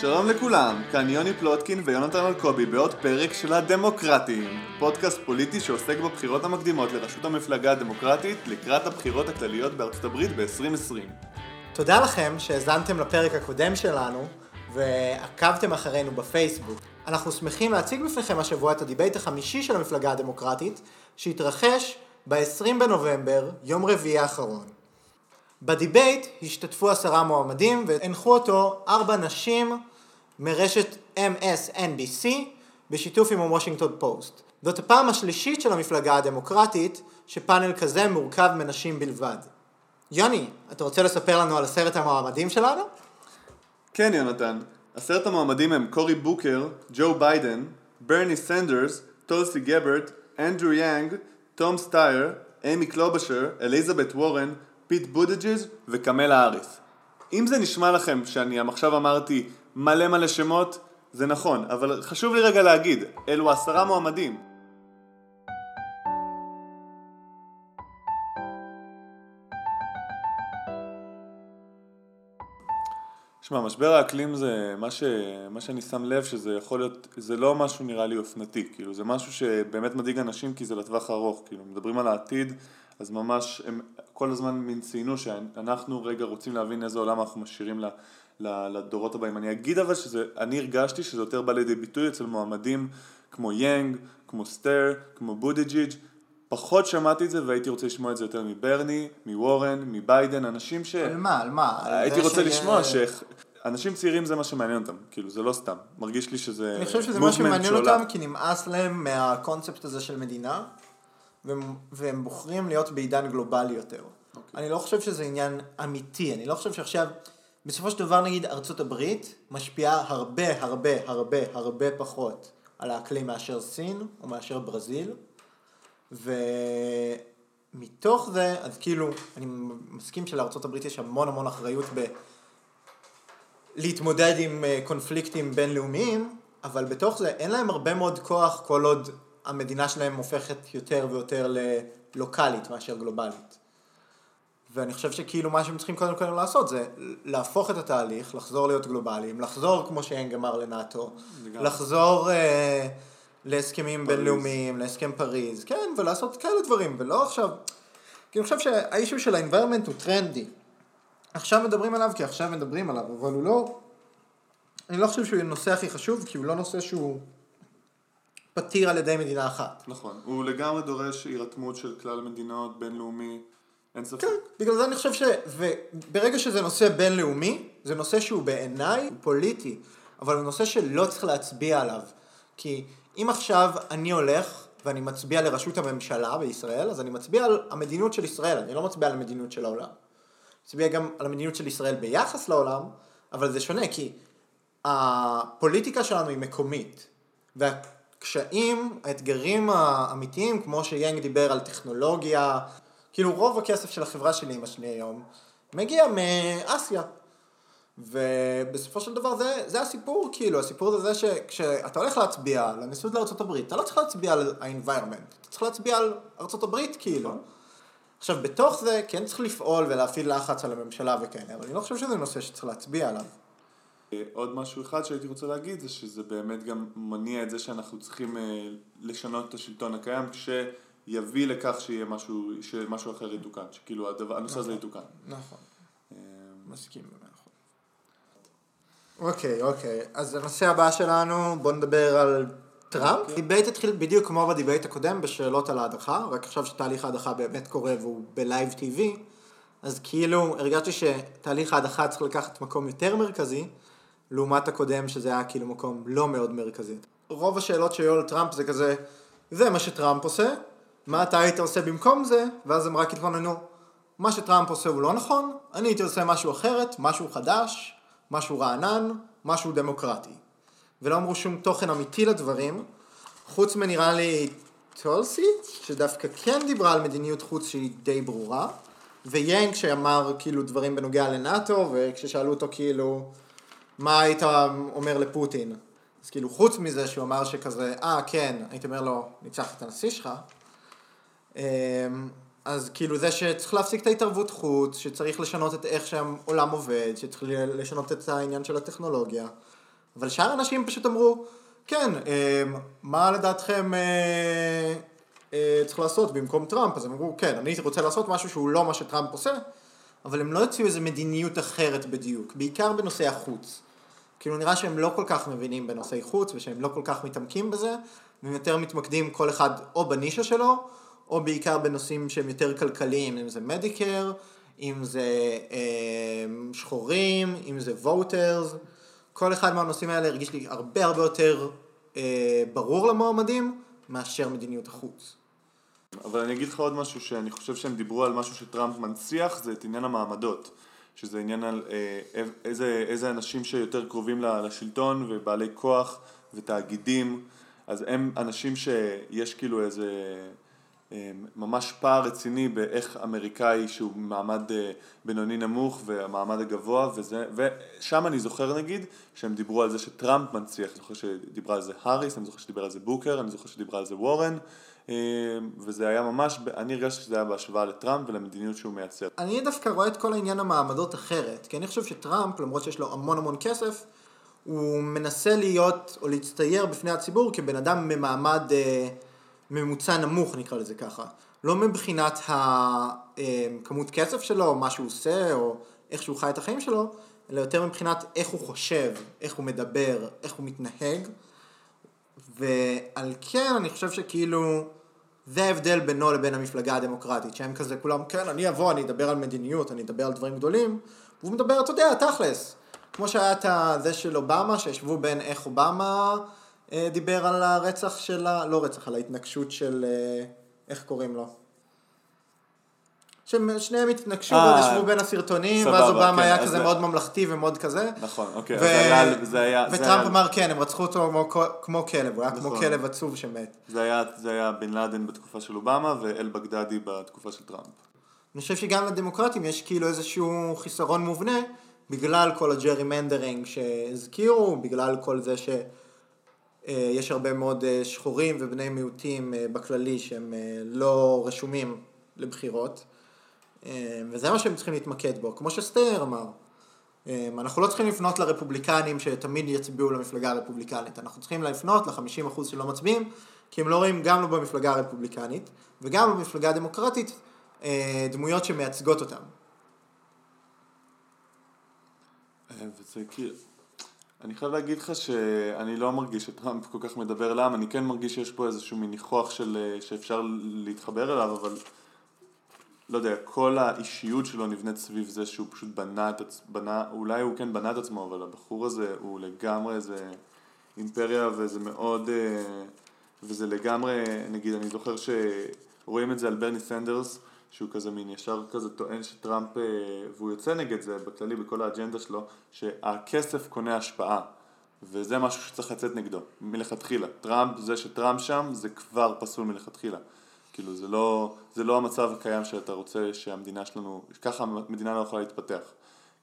שלום לכולם, כאן יוני פלוטקין ויונתן אלקובי בעוד פרק של הדמוקרטים, פודקאסט פוליטי שעוסק בבחירות המקדימות לראשות המפלגה הדמוקרטית לקראת הבחירות הכלליות בארצות הברית ב-2020. תודה לכם שהאזנתם לפרק הקודם שלנו ועקבתם אחרינו בפייסבוק. אנחנו שמחים להציג בפניכם השבוע את הדיבייט החמישי של המפלגה הדמוקרטית שהתרחש ב-20 בנובמבר, יום רביעי האחרון. בדיבייט השתתפו עשרה מועמדים והנחו אותו ארבע נשים מרשת MSNBC בשיתוף עם הוושינגטון פוסט. זאת הפעם השלישית של המפלגה הדמוקרטית שפאנל כזה מורכב מנשים בלבד. יוני, אתה רוצה לספר לנו על עשרת המועמדים שלנו? כן, יונתן. עשרת המועמדים הם קורי בוקר, ג'ו ביידן, ברני סנדרס, טולסי גבארד, אנדרו יאנג, תום סטייר, אמי קלובושר, אליזבת וורן, פיט בודג'ג' וקמלה האריס. אם זה נשמע לכם שאני עכשיו אמרתי מלא מלא שמות, זה נכון, אבל חשוב לי רגע להגיד, אלו עשרה מועמדים. שמע, משבר האקלים זה מה, ש... מה שאני שם לב שזה יכול להיות, זה לא משהו נראה לי אופנתי, כאילו זה משהו שבאמת מדאיג אנשים כי זה לטווח הארוך, כאילו מדברים על העתיד, אז ממש הם כל הזמן מין ציינו שאנחנו רגע רוצים להבין איזה עולם אנחנו משאירים לדורות הבאים. אני אגיד אבל שזה, אני הרגשתי שזה יותר בא לידי ביטוי אצל מועמדים כמו יאנג, כמו סטייר, כמו בודג'ג' פחות שמעתי את זה והייתי רוצה לשמוע את זה יותר מברני, מוורן, מביידן, אנשים ש... על מה? על מה? הייתי רוצה לשמוע ש... אנשים צעירים זה מה שמעניין אותם, כאילו זה לא סתם, מרגיש לי שזה... אני חושב שזה מה שמעניין אותם כי נמאס להם מהקונספט הזה של מדינה והם, והם בוחרים להיות בעידן גלובלי יותר. Okay. אוקיי. אני לא חושב שזה עניין אמיתי, אני לא חושב שעכשיו, בסופו של דבר נגיד ארצות הברית משפיעה הרבה הרבה הרבה הרבה פחות על האקלים מאשר סין או מאשר ברזיל, ומתוך זה, אז כאילו, אני מסכים שלארצות הברית יש המון המון אחריות ב... להתמודד עם אה, קונפליקטים בינלאומיים, אבל בתוך זה אין להם הרבה מאוד כוח כל עוד המדינה שלהם הופכת יותר ויותר ללוקאלית מאשר גלובלית. ואני חושב שכאילו מה שהם צריכים קודם כל לעשות זה להפוך את התהליך, לחזור להיות גלובליים, לחזור כמו שאנג אמר לנאטו, לחזור אה, להסכמים פריז. בינלאומיים, להסכם פריז, כן, ולעשות כאלה דברים, ולא עכשיו, כי אני חושב שהאישו של ה-environment הוא טרנדי. עכשיו מדברים עליו כי עכשיו מדברים עליו, אבל הוא לא, אני לא חושב שהוא הנושא הכי חשוב, כי הוא לא נושא שהוא פתיר על ידי מדינה אחת. נכון, הוא לגמרי דורש הירתמות של כלל מדינות, בינלאומי, אין ספק. כן, בגלל זה אני חושב ש... וברגע שזה נושא בינלאומי, זה נושא שהוא בעיניי פוליטי, אבל הוא נושא שלא צריך להצביע עליו. כי אם עכשיו אני הולך ואני מצביע לראשות הממשלה בישראל, אז אני מצביע על המדיניות של ישראל, אני לא מצביע על המדיניות של העולם. מצביע גם על המדיניות של ישראל ביחס לעולם, אבל זה שונה כי הפוליטיקה שלנו היא מקומית, והקשיים, האתגרים האמיתיים, כמו שיאנג דיבר על טכנולוגיה, כאילו רוב הכסף של החברה של אמא שלי היום מגיע מאסיה. ובסופו של דבר זה, זה הסיפור, כאילו, הסיפור זה זה שכשאתה הולך להצביע לנשיאות לארה"ב, אתה לא צריך להצביע על ה-environment, אתה צריך להצביע על ארה"ב, כאילו. עכשיו, בתוך זה כן צריך לפעול ולהפעיל לחץ על הממשלה וכאלה, אבל אני לא חושב שזה נושא שצריך להצביע עליו. עוד משהו אחד שהייתי רוצה להגיד זה שזה באמת גם מניע את זה שאנחנו צריכים אה, לשנות את השלטון הקיים כשיביא לכך שיהיה משהו, שמשהו אחר יתוקן, שכאילו הדבר, הנושא הזה נכון, יתוקן. נכון, אה, מסכים במאה אחוז. אוקיי, אוקיי, אז הנושא הבא שלנו, בוא נדבר על טראמפ. דיבייט התחיל בדיוק כמו בדיבייט הקודם בשאלות על ההדחה, רק עכשיו שתהליך ההדחה באמת קורה והוא ב live TV, אז כאילו הרגשתי שתהליך ההדחה צריך לקחת מקום יותר מרכזי, לעומת הקודם שזה היה כאילו מקום לא מאוד מרכזי. רוב השאלות שהיו על טראמפ זה כזה, זה מה שטראמפ עושה, מה אתה היית עושה במקום זה, ואז הם רק התלוננו, מה שטראמפ עושה הוא לא נכון, אני הייתי עושה משהו אחרת, משהו חדש, משהו רענן, משהו דמוקרטי. ולא אמרו שום תוכן אמיתי לדברים, חוץ מנראה לי טולסי, שדווקא כן דיברה על מדיניות חוץ שהיא די ברורה, ויאנג שאמר כאילו דברים בנוגע לנאטו, וכששאלו אותו כאילו, מה היית אומר לפוטין? אז כאילו חוץ מזה שהוא אמר שכזה, אה כן, הייתי אומר לו, ניצח את הנשיא שלך, אז כאילו זה שצריך להפסיק את ההתערבות חוץ, שצריך לשנות את איך שהעולם עובד, שצריך לשנות את העניין של הטכנולוגיה, אבל שאר האנשים פשוט אמרו, כן, אה, מה לדעתכם אה, אה, צריך לעשות במקום טראמפ? אז הם אמרו, כן, אני רוצה לעשות משהו שהוא לא מה שטראמפ עושה, אבל הם לא הציעו איזו מדיניות אחרת בדיוק, בעיקר בנושאי החוץ. כאילו נראה שהם לא כל כך מבינים בנושאי חוץ ושהם לא כל כך מתעמקים בזה, והם יותר מתמקדים כל אחד או בנישה שלו, או בעיקר בנושאים שהם יותר כלכליים, אם זה מדיקר, אם זה אה, שחורים, אם זה voters, כל אחד מהנושאים האלה הרגיש לי הרבה הרבה יותר אה, ברור למועמדים מאשר מדיניות החוץ. אבל אני אגיד לך עוד משהו שאני חושב שהם דיברו על משהו שטראמפ מנציח, זה את עניין המעמדות. שזה עניין על אה, איזה, איזה אנשים שיותר קרובים לשלטון ובעלי כוח ותאגידים, אז הם אנשים שיש כאילו איזה ממש פער רציני באיך אמריקאי שהוא מעמד אה, בינוני נמוך והמעמד הגבוה וזה, ושם אני זוכר נגיד שהם דיברו על זה שטראמפ מנציח, אני זוכר שדיברה על זה האריס, אני זוכר שדיבר על זה בוקר, אני זוכר שדיברה על זה וורן וזה היה ממש, אני הרגשתי שזה היה בהשוואה לטראמפ ולמדיניות שהוא מייצר. אני דווקא רואה את כל העניין המעמדות אחרת, כי אני חושב שטראמפ, למרות שיש לו המון המון כסף, הוא מנסה להיות או להצטייר בפני הציבור כבן אדם ממעמד אה, ממוצע נמוך נקרא לזה ככה. לא מבחינת הכמות אה, כסף שלו, מה שהוא עושה או איך שהוא חי את החיים שלו, אלא יותר מבחינת איך הוא חושב, איך הוא מדבר, איך הוא מתנהג. ועל כן אני חושב שכאילו זה ההבדל בינו לבין המפלגה הדמוקרטית, שהם כזה כולם, כן, אני אבוא, אני אדבר על מדיניות, אני אדבר על דברים גדולים, והוא מדבר, אתה יודע, תכלס. כמו שהיה את זה של אובמה, שישבו בין איך אובמה דיבר על הרצח של ה... לא רצח, על ההתנגשות של... אה, איך קוראים לו? ששניהם התנגשו וישבו בין הסרטונים, ואז אובמה כן, היה כזה זה... מאוד ממלכתי ומאוד כזה. נכון, אוקיי, ו... זה היה... זה היה וטראמפ אמר כן, הם רצחו אותו כמו, כמו כלב, הוא היה נכון. כמו כלב עצוב שמת. זה היה, זה היה בן לאדן בתקופה של אובמה ואל בגדדי בתקופה של טראמפ. אני חושב שגם לדמוקרטים יש כאילו איזשהו חיסרון מובנה, בגלל כל הג'רי מנדרינג שהזכירו, בגלל כל זה שיש אה, הרבה מאוד אה, שחורים ובני מיעוטים אה, בכללי שהם לא רשומים לבחירות. וזה מה שהם צריכים להתמקד בו, כמו שסטייר אמר. אנחנו לא צריכים לפנות לרפובליקנים שתמיד יצביעו למפלגה הרפובליקנית, אנחנו צריכים לפנות ל-50% שלא מצביעים, כי הם לא רואים גם לא במפלגה הרפובליקנית וגם במפלגה הדמוקרטית דמויות שמייצגות אותם. וזה כאילו, אני חייב להגיד לך שאני לא מרגיש שטראמפ כל כך מדבר לעם, אני כן מרגיש שיש פה איזשהו מין ניחוח של, שאפשר להתחבר אליו, אבל לא יודע, כל האישיות שלו נבנית סביב זה שהוא פשוט בנה את עצמו, אולי הוא כן בנה את עצמו, אבל הבחור הזה הוא לגמרי איזה אימפריה וזה מאוד, אה, וזה לגמרי, נגיד, אני זוכר שרואים את זה על ברני סנדרס, שהוא כזה מין ישר כזה טוען שטראמפ, אה, והוא יוצא נגד זה בכללי, בכל האג'נדה שלו, שהכסף קונה השפעה. וזה משהו שצריך לצאת נגדו, מלכתחילה. טראמפ, זה שטראמפ שם, זה כבר פסול מלכתחילה. כאילו זה לא, זה לא המצב הקיים שאתה רוצה שהמדינה שלנו, ככה המדינה לא יכולה להתפתח.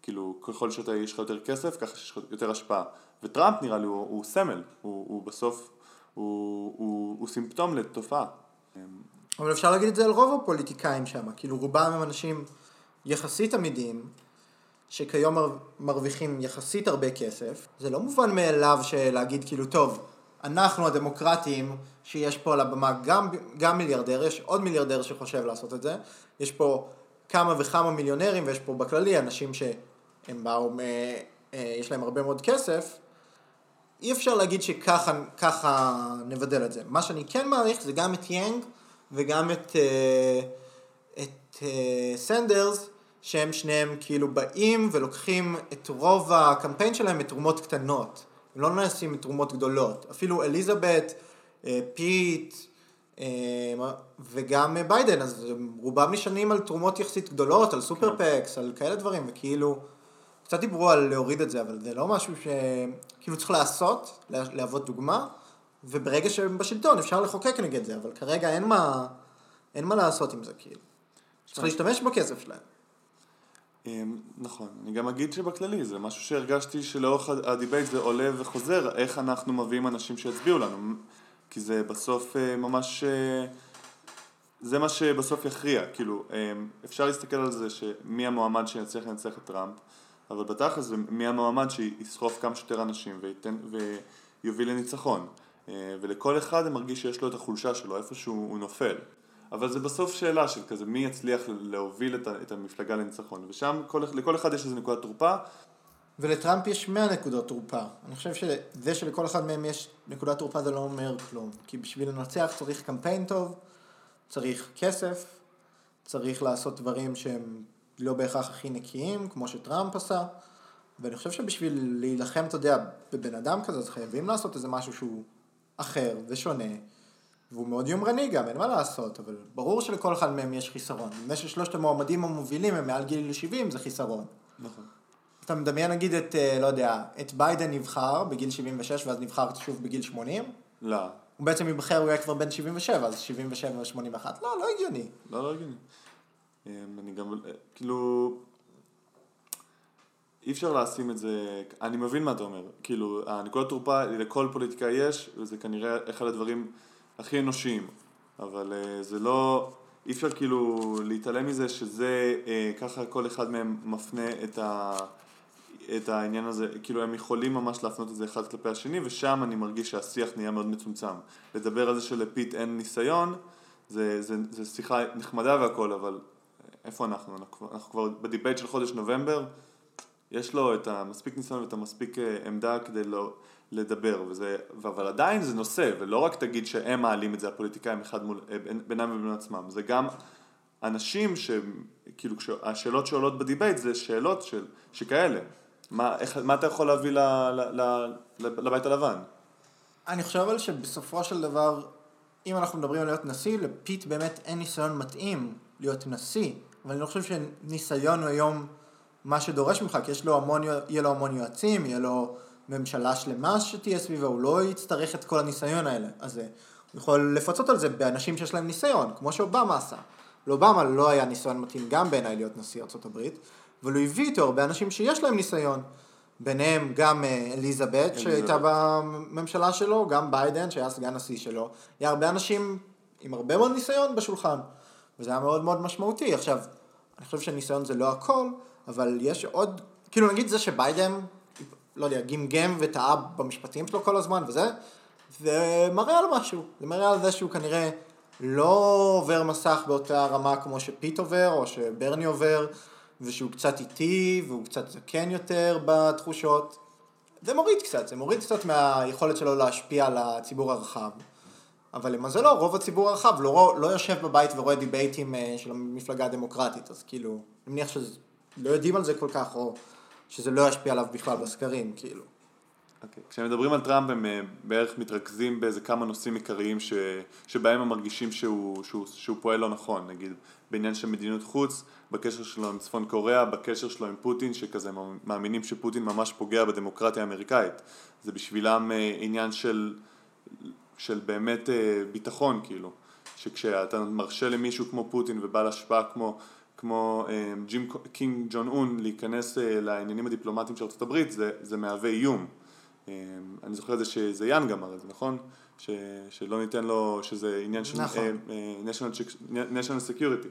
כאילו ככל שאתה יש לך יותר כסף, ככה יש לך יותר השפעה. וטראמפ נראה לי הוא, הוא סמל, הוא, הוא בסוף, הוא, הוא, הוא סימפטום לתופעה. אבל אפשר להגיד את זה על רוב הפוליטיקאים שם, כאילו רובם הם אנשים יחסית עמידים, שכיום מרוויחים יחסית הרבה כסף. זה לא מובן מאליו שלהגיד כאילו, טוב, אנחנו הדמוקרטים, שיש פה על הבמה גם, גם מיליארדר, יש עוד מיליארדר שחושב לעשות את זה, יש פה כמה וכמה מיליונרים, ויש פה בכללי אנשים שהם באו, אה, אה, יש להם הרבה מאוד כסף, אי אפשר להגיד שככה נבדל את זה. מה שאני כן מעריך זה גם את יאנג וגם את, אה, את סנדרס, שהם שניהם כאילו באים ולוקחים את רוב הקמפיין שלהם מתרומות קטנות. הם לא נעשים מתרומות גדולות. אפילו אליזבת, אה, פיט אה, וגם ביידן, אז רובם נשענים על תרומות יחסית גדולות, על super PACs, על כאלה דברים, וכאילו, קצת דיברו על להוריד את זה, אבל זה לא משהו שכאילו צריך לעשות, להוות דוגמה, וברגע שהם בשלטון אפשר לחוקק נגד זה, אבל כרגע אין מה, אין מה לעשות עם זה, כאילו. צריך להשתמש בכסף שלהם. אמ, נכון, אני גם אגיד שבכללי זה משהו שהרגשתי שלאורך הדיבייט זה עולה וחוזר, איך אנחנו מביאים אנשים שיצביעו לנו, כי זה בסוף אה, ממש, אה, זה מה שבסוף יכריע, כאילו, אמ, אפשר להסתכל על זה שמי המועמד שיצליח לנצח את טראמפ, אבל בתכלס זה מי המועמד שיסחוף כמה שיותר אנשים וייתן, ויוביל לניצחון. אה, ולכל אחד אני מרגיש שיש לו את החולשה שלו, איפשהו הוא נופל. אבל זה בסוף שאלה של כזה מי יצליח להוביל את המפלגה לניצחון, ושם כל, לכל אחד יש איזה נקודת תורפה. ולטראמפ יש 100 נקודות תורפה. אני חושב שזה שלכל אחד מהם יש נקודת תורפה זה לא אומר כלום. כי בשביל לנצח צריך קמפיין טוב, צריך כסף, צריך לעשות דברים שהם לא בהכרח הכי נקיים, כמו שטראמפ עשה. ואני חושב שבשביל להילחם, אתה יודע, בבן אדם כזה, אז חייבים לעשות איזה משהו שהוא אחר ושונה. והוא מאוד יומרני גם, אין מה לעשות, אבל ברור שלכל אחד מהם יש חיסרון. זה ששלושת המועמדים המובילים הם מעל גיל 70 זה חיסרון. נכון. אתה מדמיין נגיד את, אה, לא יודע, את ביידן נבחר בגיל 76 ואז נבחר שוב בגיל 80? לא. הוא בעצם ייבחר, הוא יהיה כבר בן 77, אז 77 ו-81. לא, לא הגיוני. לא, לא הגיוני. אמ, אני גם, אה, כאילו, אי אפשר לשים את זה, אני מבין מה אתה אומר, כאילו, הנקודת תורפה לכל פוליטיקאי יש, וזה כנראה אחד הדברים הכי אנושיים, אבל uh, זה לא, אי אפשר כאילו להתעלם מזה שזה, uh, ככה כל אחד מהם מפנה את, ה, את העניין הזה, כאילו הם יכולים ממש להפנות את זה אחד כלפי השני, ושם אני מרגיש שהשיח נהיה מאוד מצומצם. לדבר על זה שלפיט אין ניסיון, זה, זה, זה שיחה נחמדה והכל, אבל איפה אנחנו? אנחנו, אנחנו כבר בדיבייט של חודש נובמבר, יש לו את המספיק ניסיון ואת המספיק אה, עמדה כדי לא, לדבר, וזה, אבל עדיין זה נושא, ולא רק תגיד שהם מעלים את זה, הפוליטיקאים אחד מול, אה, בינם ובין עצמם, זה גם אנשים שכאילו השאלות שעולות בדיבייט זה שאלות של, שכאלה, מה, איך, מה אתה יכול להביא ל, ל, ל, לבית הלבן? אני חושב אבל שבסופו של דבר, אם אנחנו מדברים על להיות נשיא, לפיט באמת אין ניסיון מתאים להיות נשיא, אבל אני לא חושב שניסיון הוא היום מה שדורש ממך, כי יש לו המון, יהיה לו המון יועצים, יהיה לו ממשלה שלמה שתהיה סביבו, הוא לא יצטרך את כל הניסיון האלה. אז אה, הוא יכול לפצות על זה באנשים שיש להם ניסיון, כמו שאובמה עשה. לאובמה לא היה ניסיון מתאים גם בעיניי להיות נשיא ארה"ב, אבל הוא הביא איתו הרבה אנשים שיש להם ניסיון. ביניהם גם אה, אליזבת שהייתה בממשלה שלו, גם ביידן שהיה סגן נשיא שלו. היה הרבה אנשים עם הרבה מאוד ניסיון בשולחן, וזה היה מאוד מאוד משמעותי. עכשיו, אני חושב שניסיון זה לא הכל, אבל יש עוד, כאילו נגיד זה שביידן, לא יודע, גמגם וטעה במשפטים שלו כל הזמן וזה, זה מראה על משהו, זה מראה על זה שהוא כנראה לא עובר מסך באותה רמה כמו שפיט עובר, או שברני עובר, ושהוא קצת איטי, והוא קצת זקן יותר בתחושות. זה מוריד קצת, זה מוריד קצת מהיכולת שלו להשפיע על הציבור הרחב. אבל למזלו, רוב הציבור הרחב לא, לא יושב בבית ורואה דיבייטים אה, של המפלגה הדמוקרטית, אז כאילו, אני מניח שלא יודעים על זה כל כך, או שזה לא ישפיע עליו בכלל בסקרים, כאילו. אוקיי. Okay. כשמדברים על טראמפ הם אה, בערך מתרכזים באיזה כמה נושאים עיקריים ש... שבהם הם מרגישים שהוא, שהוא, שהוא פועל לא נכון, נגיד בעניין של מדיניות חוץ, בקשר שלו עם צפון קוריאה, בקשר שלו עם פוטין, שכזה מאמינים שפוטין ממש פוגע בדמוקרטיה האמריקאית. זה בשבילם אה, עניין של, של באמת אה, ביטחון, כאילו. שכשאתה מרשה למישהו כמו פוטין ובעל השפעה כמו כמו אה, ג'ים קינג ג'ון און להיכנס אה, לעניינים הדיפלומטיים של ארה"ב זה, זה מהווה איום. אה, אני זוכר את זה שזיין גם אמר את זה, נכון? ש, שלא ניתן לו, שזה עניין של נכון. national, national security.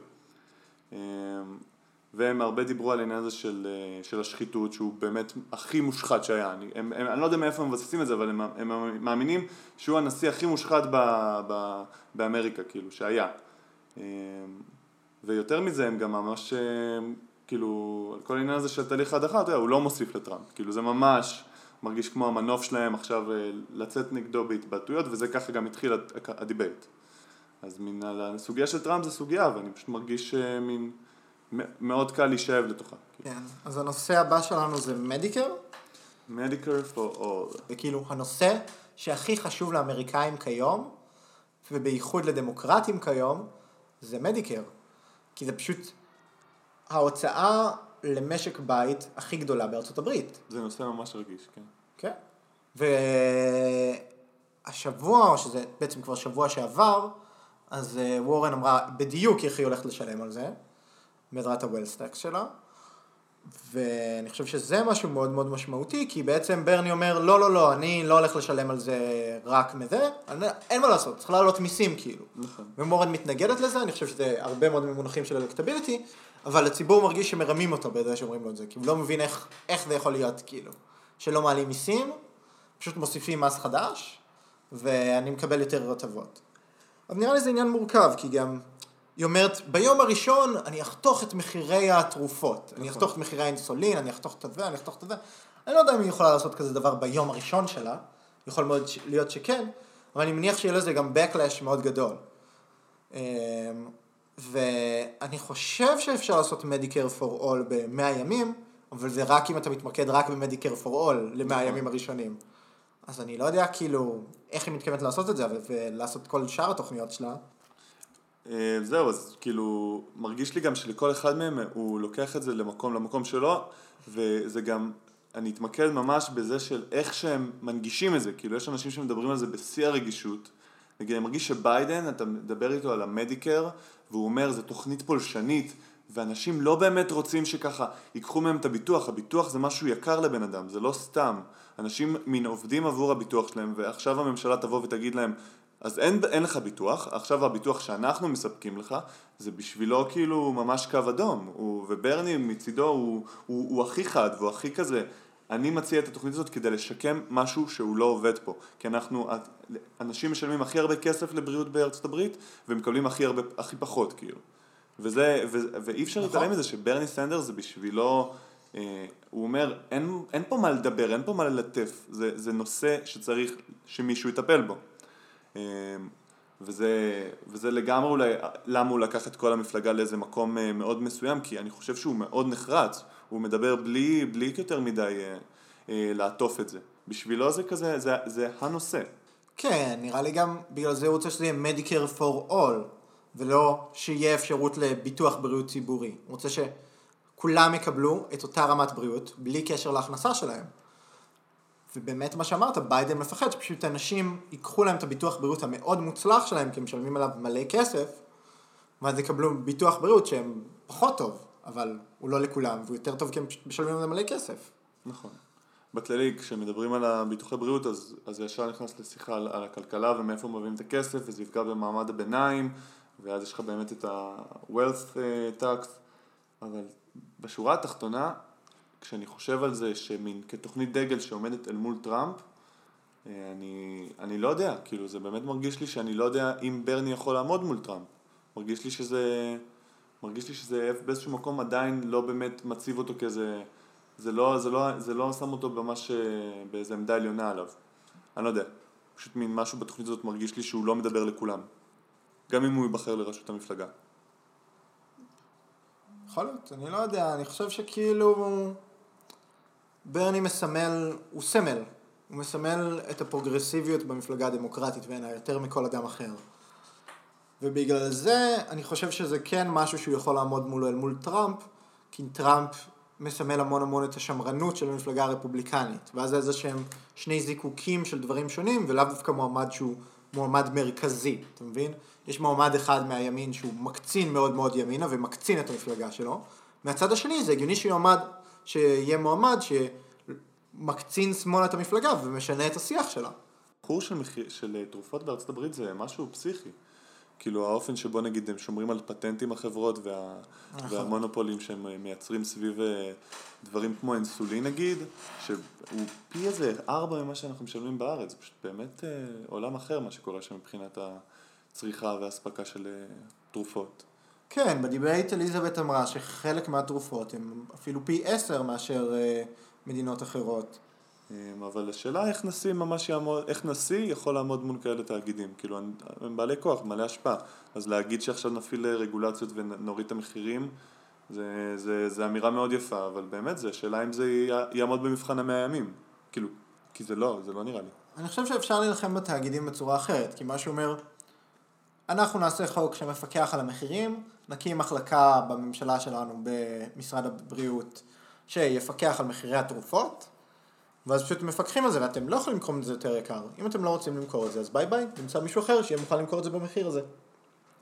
והם הרבה דיברו על העניין הזה של, של השחיתות, שהוא באמת הכי מושחת שהיה. אני, הם, הם, אני לא יודע מאיפה הם מבססים את זה, אבל הם, הם מאמינים שהוא הנשיא הכי מושחת ב, ב, באמריקה, כאילו, שהיה. ויותר מזה הם גם ממש, אה, כאילו, כל העניין הזה של תהליך ההדחה, אתה יודע, הוא לא מוסיף לטראמפ, כאילו זה ממש מרגיש כמו המנוף שלהם עכשיו אה, לצאת נגדו בהתבטאויות, וזה ככה גם התחיל הדיבייט. אז מן הסוגיה של טראמפ זה סוגיה, ואני פשוט מרגיש אה, מין, מאוד קל להישאב לתוכה. כן, אז הנושא הבא שלנו זה Medicare. Medicare for all. וכאילו הנושא שהכי חשוב לאמריקאים כיום, ובייחוד לדמוקרטים כיום, זה Medicare. כי זה פשוט ההוצאה למשק בית הכי גדולה בארצות הברית. זה נושא ממש רגיש, כן. כן. והשבוע, או שזה בעצם כבר שבוע שעבר, אז אה, וורן אמרה בדיוק איך היא הולכת לשלם על זה, בעזרת הוולסטקס שלה. ואני חושב שזה משהו מאוד מאוד משמעותי, כי בעצם ברני אומר, לא, לא, לא, אני לא הולך לשלם על זה רק מזה, אני, אין מה לעשות, צריך לעלות מיסים כאילו. נכון. ומורן מתנגדת לזה, אני חושב שזה הרבה מאוד ממונחים של אלקטביליטי, אבל הציבור מרגיש שמרמים אותו בזה שאומרים לו את זה, כי הוא לא מבין איך, איך זה יכול להיות, כאילו. שלא מעלים מיסים, פשוט מוסיפים מס חדש, ואני מקבל יותר הטבות. אז נראה לי זה עניין מורכב, כי גם, היא אומרת, ביום הראשון אני אחתוך את מחירי התרופות. אני אחתוך את מחירי האינסולין, אני אחתוך את זה, אני אחתוך את זה. אני לא יודע אם היא יכולה לעשות כזה דבר ביום הראשון שלה, יכול מאוד ש- להיות שכן, אבל אני מניח שיהיה לזה גם backlash מאוד גדול. אמ, ואני חושב שאפשר לעשות Medicare for All ב-100 ימים, אבל זה רק אם אתה מתמקד רק ב-Medicare for All ל-100 הימים הראשונים. אז אני לא יודע כאילו איך היא מתכוונת לעשות את זה, ולעשות כל שאר התוכניות שלה. אה, זהו, אז כאילו, מרגיש לי גם שלכל אחד מהם הוא לוקח את זה למקום, למקום שלו, וזה גם, אני אתמקד ממש בזה של איך שהם מנגישים את זה, כאילו יש אנשים שמדברים על זה בשיא הרגישות, נגיד, אני מרגיש שביידן, אתה מדבר איתו על המדיקר, והוא אומר, זו תוכנית פולשנית, ואנשים לא באמת רוצים שככה ייקחו מהם את הביטוח, הביטוח זה משהו יקר לבן אדם, זה לא סתם. אנשים מין עובדים עבור הביטוח שלהם, ועכשיו הממשלה תבוא ותגיד להם, אז אין, אין לך ביטוח, עכשיו הביטוח שאנחנו מספקים לך, זה בשבילו כאילו ממש קו אדום, הוא, וברני מצידו הוא, הוא, הוא הכי חד והוא הכי כזה, אני מציע את התוכנית הזאת כדי לשקם משהו שהוא לא עובד פה, כי אנחנו, אנשים משלמים הכי הרבה כסף לבריאות בארצות הברית, ומקבלים הכי הרבה, הכי פחות כאילו, וזה, ו, ואי אפשר נכון. להתעלם מזה שברני סנדרס זה בשבילו, אה, הוא אומר, אין, אין פה מה לדבר, אין פה מה ללטף, זה, זה נושא שצריך שמישהו יטפל בו. אמ, וזה, וזה לגמרי אולי למה הוא לקח את כל המפלגה לאיזה מקום אה, מאוד מסוים, כי אני חושב שהוא מאוד נחרץ, הוא מדבר בלי, בלי יותר מדי אה, אה, לעטוף את זה. בשבילו זה כזה, זה, זה הנושא. כן, נראה לי גם בגלל זה הוא רוצה שזה יהיה Medicare for all, ולא שיהיה אפשרות לביטוח בריאות ציבורי. הוא רוצה שכולם יקבלו את אותה רמת בריאות, בלי קשר להכנסה שלהם. ובאמת מה שאמרת, ביידן מפחד שפשוט אנשים ייקחו להם את הביטוח בריאות המאוד מוצלח שלהם, כי הם משלמים עליו מלא כסף, ואז יקבלו ביטוח בריאות שהם פחות טוב, אבל הוא לא לכולם, והוא יותר טוב כי הם משלמים עליו מלא כסף. נכון. בכללי, כשמדברים על הביטוחי בריאות, אז, אז ישר נכנס לשיחה על, על הכלכלה ומאיפה מביאים את הכסף, וזה יפגע במעמד הביניים, ואז יש לך באמת את ה-wealth אה, tax, אבל בשורה התחתונה, כשאני חושב על זה שמין כתוכנית דגל שעומדת אל מול טראמפ, אה, אני, אני לא יודע, כאילו זה באמת מרגיש לי שאני לא יודע אם ברני יכול לעמוד מול טראמפ. מרגיש לי שזה, מרגיש לי שזה באיזשהו מקום עדיין לא באמת מציב אותו כאיזה, זה לא, זה לא, זה לא שם אותו ממש אה, באיזה עמדה עליונה עליו. אני לא יודע, פשוט מין משהו בתוכנית הזאת מרגיש לי שהוא לא מדבר לכולם. גם אם הוא ייבחר לראשות המפלגה. יכול להיות, אני לא יודע, אני חושב שכאילו ברני מסמל, הוא סמל, הוא מסמל את הפרוגרסיביות במפלגה הדמוקרטית בעיניי יותר מכל אדם אחר. ובגלל זה אני חושב שזה כן משהו שהוא יכול לעמוד מולו אל מול טראמפ, כי טראמפ מסמל המון המון את השמרנות של המפלגה הרפובליקנית, ואז זה איזה שהם שני זיקוקים של דברים שונים, ולאו דווקא מועמד שהוא מועמד מרכזי, אתה מבין? יש מועמד אחד מהימין שהוא מקצין מאוד מאוד ימינה ומקצין את המפלגה שלו, מהצד השני זה הגיוני שיועמד, שיהיה מועמד שמקצין שמאלה את המפלגה ומשנה את השיח שלה. בחור של, מחיר, של אה, תרופות בארצות הברית זה משהו פסיכי. כאילו האופן שבו נגיד הם שומרים על פטנטים החברות וה, נכון. והמונופולים שהם אה, מייצרים סביב אה, דברים כמו אינסולין נגיד, שהוא פי איזה ארבע ממה שאנחנו משלמים בארץ, זה פשוט באמת אה, עולם אחר מה שקורה שם מבחינת הצריכה והאספקה של תרופות. כן, בדיבייט אליזבת אמרה שחלק מהתרופות הן אפילו פי עשר מאשר אה, מדינות אחרות. אמ, אבל השאלה איך נשיא ממש יעמוד, איך נשיא יכול לעמוד מול כאלה תאגידים, כאילו הם, בעלי כוח, מלא השפעה, אז להגיד שעכשיו נפעיל רגולציות ונוריד את המחירים, זה, זה, זה אמירה מאוד יפה, אבל באמת זה השאלה אם זה יעמוד במבחן המאה ימים, כאילו, כי זה לא, זה לא נראה לי. אני חושב שאפשר להילחם בתאגידים בצורה אחרת, כי מה שאומר, אנחנו נעשה חוק שמפקח על המחירים, נקים מחלקה בממשלה שלנו במשרד הבריאות שיפקח על מחירי התרופות, ואז פשוט מפקחים על זה, ואתם לא יכולים למכור את זה יותר יקר. אם אתם לא רוצים למכור את זה, אז ביי ביי, נמצא מישהו אחר שיהיה מוכן למכור את זה במחיר הזה.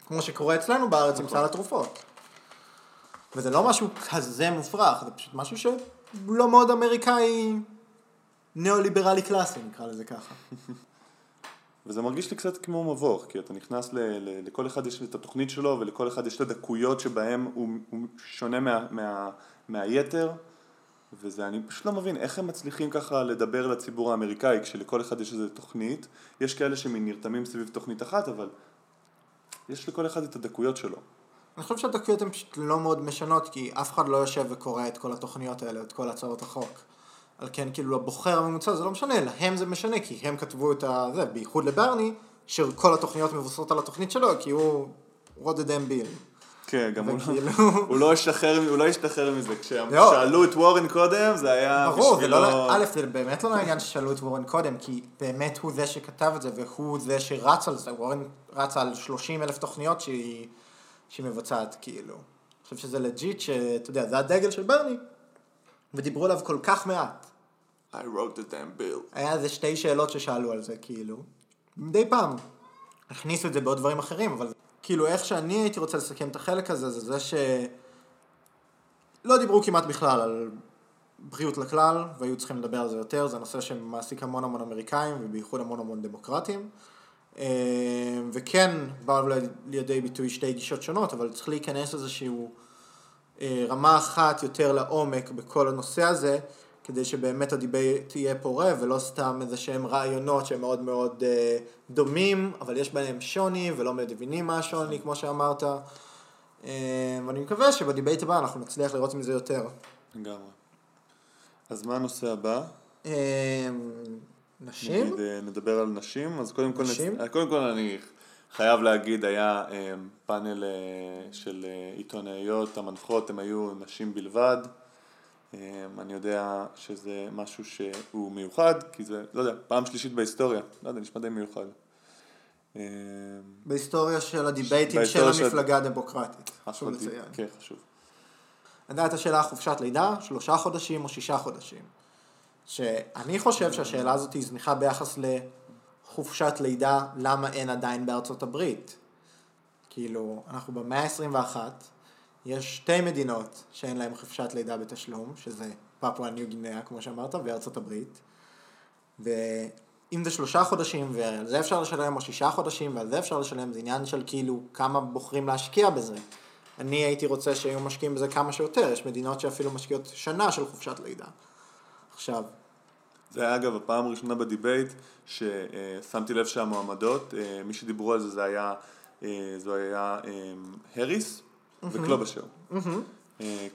כמו שקורה אצלנו בארץ עם סל התרופות. וזה לא משהו כזה מופרך, זה פשוט משהו שלא מאוד אמריקאי ניאו-ליברלי קלאסי, נקרא לזה ככה. וזה מרגיש לי קצת כמו מבוך, כי אתה נכנס ל... ל לכל אחד יש את התוכנית שלו, ולכל אחד יש את הדקויות שבהם הוא, הוא שונה מה, מה, מהיתר, וזה, אני פשוט לא מבין איך הם מצליחים ככה לדבר לציבור האמריקאי, כשלכל אחד יש איזו תוכנית, יש כאלה שנרתמים סביב תוכנית אחת, אבל יש לכל אחד את הדקויות שלו. אני חושב שהדקויות הן פשוט לא מאוד משנות, כי אף אחד לא יושב וקורא את כל התוכניות האלה, את כל הצעות החוק. על כן, כאילו, הבוחר הממוצע זה לא משנה, להם זה משנה, כי הם כתבו את הזה, בייחוד לברני, שכל התוכניות מבוססות על התוכנית שלו, כי הוא wrote the damn bill. כן, גם הוא, וכאילו- לא, הוא לא השתחרר, הוא לא השתחרר מזה, לא. כששאלו את וורן קודם, זה היה ברור, זה בשבילו... לא, א', זה באמת לא לעניין ששאלו את וורן קודם, כי באמת הוא זה שכתב את זה, והוא זה שרץ על זה, וורן רץ על 30 אלף תוכניות שהיא, שהיא מבצעת, כאילו. אני חושב שזה legit, שאתה יודע, זה הדגל של ברני, ודיברו עליו כל כך מעט. I wrote the damn bill. היה איזה שתי שאלות ששאלו על זה, כאילו. מדי פעם. הכניסו את זה בעוד דברים אחרים, אבל כאילו איך שאני הייתי רוצה לסכם את החלק הזה, זה זה ש... לא דיברו כמעט בכלל על בריאות לכלל, והיו צריכים לדבר על זה יותר, זה נושא שמעסיק המון המון אמריקאים, ובייחוד המון המון דמוקרטים. אה, וכן, באו לידי ביטוי שתי גישות שונות, אבל צריך להיכנס איזשהו רמה אחת יותר לעומק בכל הנושא הזה, כדי שבאמת ה debate תהיה פורה, ולא סתם איזה שהם רעיונות שהם מאוד מאוד אה, דומים, אבל יש ביניהם שוני, ולא מבינים מה השוני, כמו שאמרת. אה, ואני מקווה שב debate הבא אנחנו נצליח לראות מזה יותר. לגמרי. אז מה הנושא הבא? אה, נשים? נגיד, אה, נדבר על נשים, אז קודם כל, נשים? נצ... אה, קודם כל אני חייב להגיד, היה אה, פאנל אה, של אה, עיתונאיות, המנחות, הם היו נשים בלבד. אני יודע שזה משהו שהוא מיוחד, כי זה, לא יודע, פעם שלישית בהיסטוריה, לא יודע, נשמע די מיוחד. בהיסטוריה של הדיבייטים של המפלגה הדמוקרטית. חשוב לציין. כן, חשוב. עדיין את השאלה חופשת לידה, שלושה חודשים או שישה חודשים. שאני חושב שהשאלה הזאת היא זניחה ביחס לחופשת לידה, למה אין עדיין בארצות הברית. כאילו, אנחנו במאה ה-21, יש שתי מדינות שאין להן חופשת לידה בתשלום, שזה פפואה ניו גינאה, כמו שאמרת, וארצות הברית. ואם זה שלושה חודשים, ועל זה אפשר לשלם, או שישה חודשים, ועל זה אפשר לשלם, זה עניין של כאילו כמה בוחרים להשקיע בזה. אני הייתי רוצה שהיו משקיעים בזה כמה שיותר, יש מדינות שאפילו משקיעות שנה של חופשת לידה. עכשיו, זה היה אגב הפעם הראשונה בדיבייט ששמתי לב שהמועמדות, אה, מי שדיברו על זה זה היה, אה, זו היה אה, הריס וקלובשר.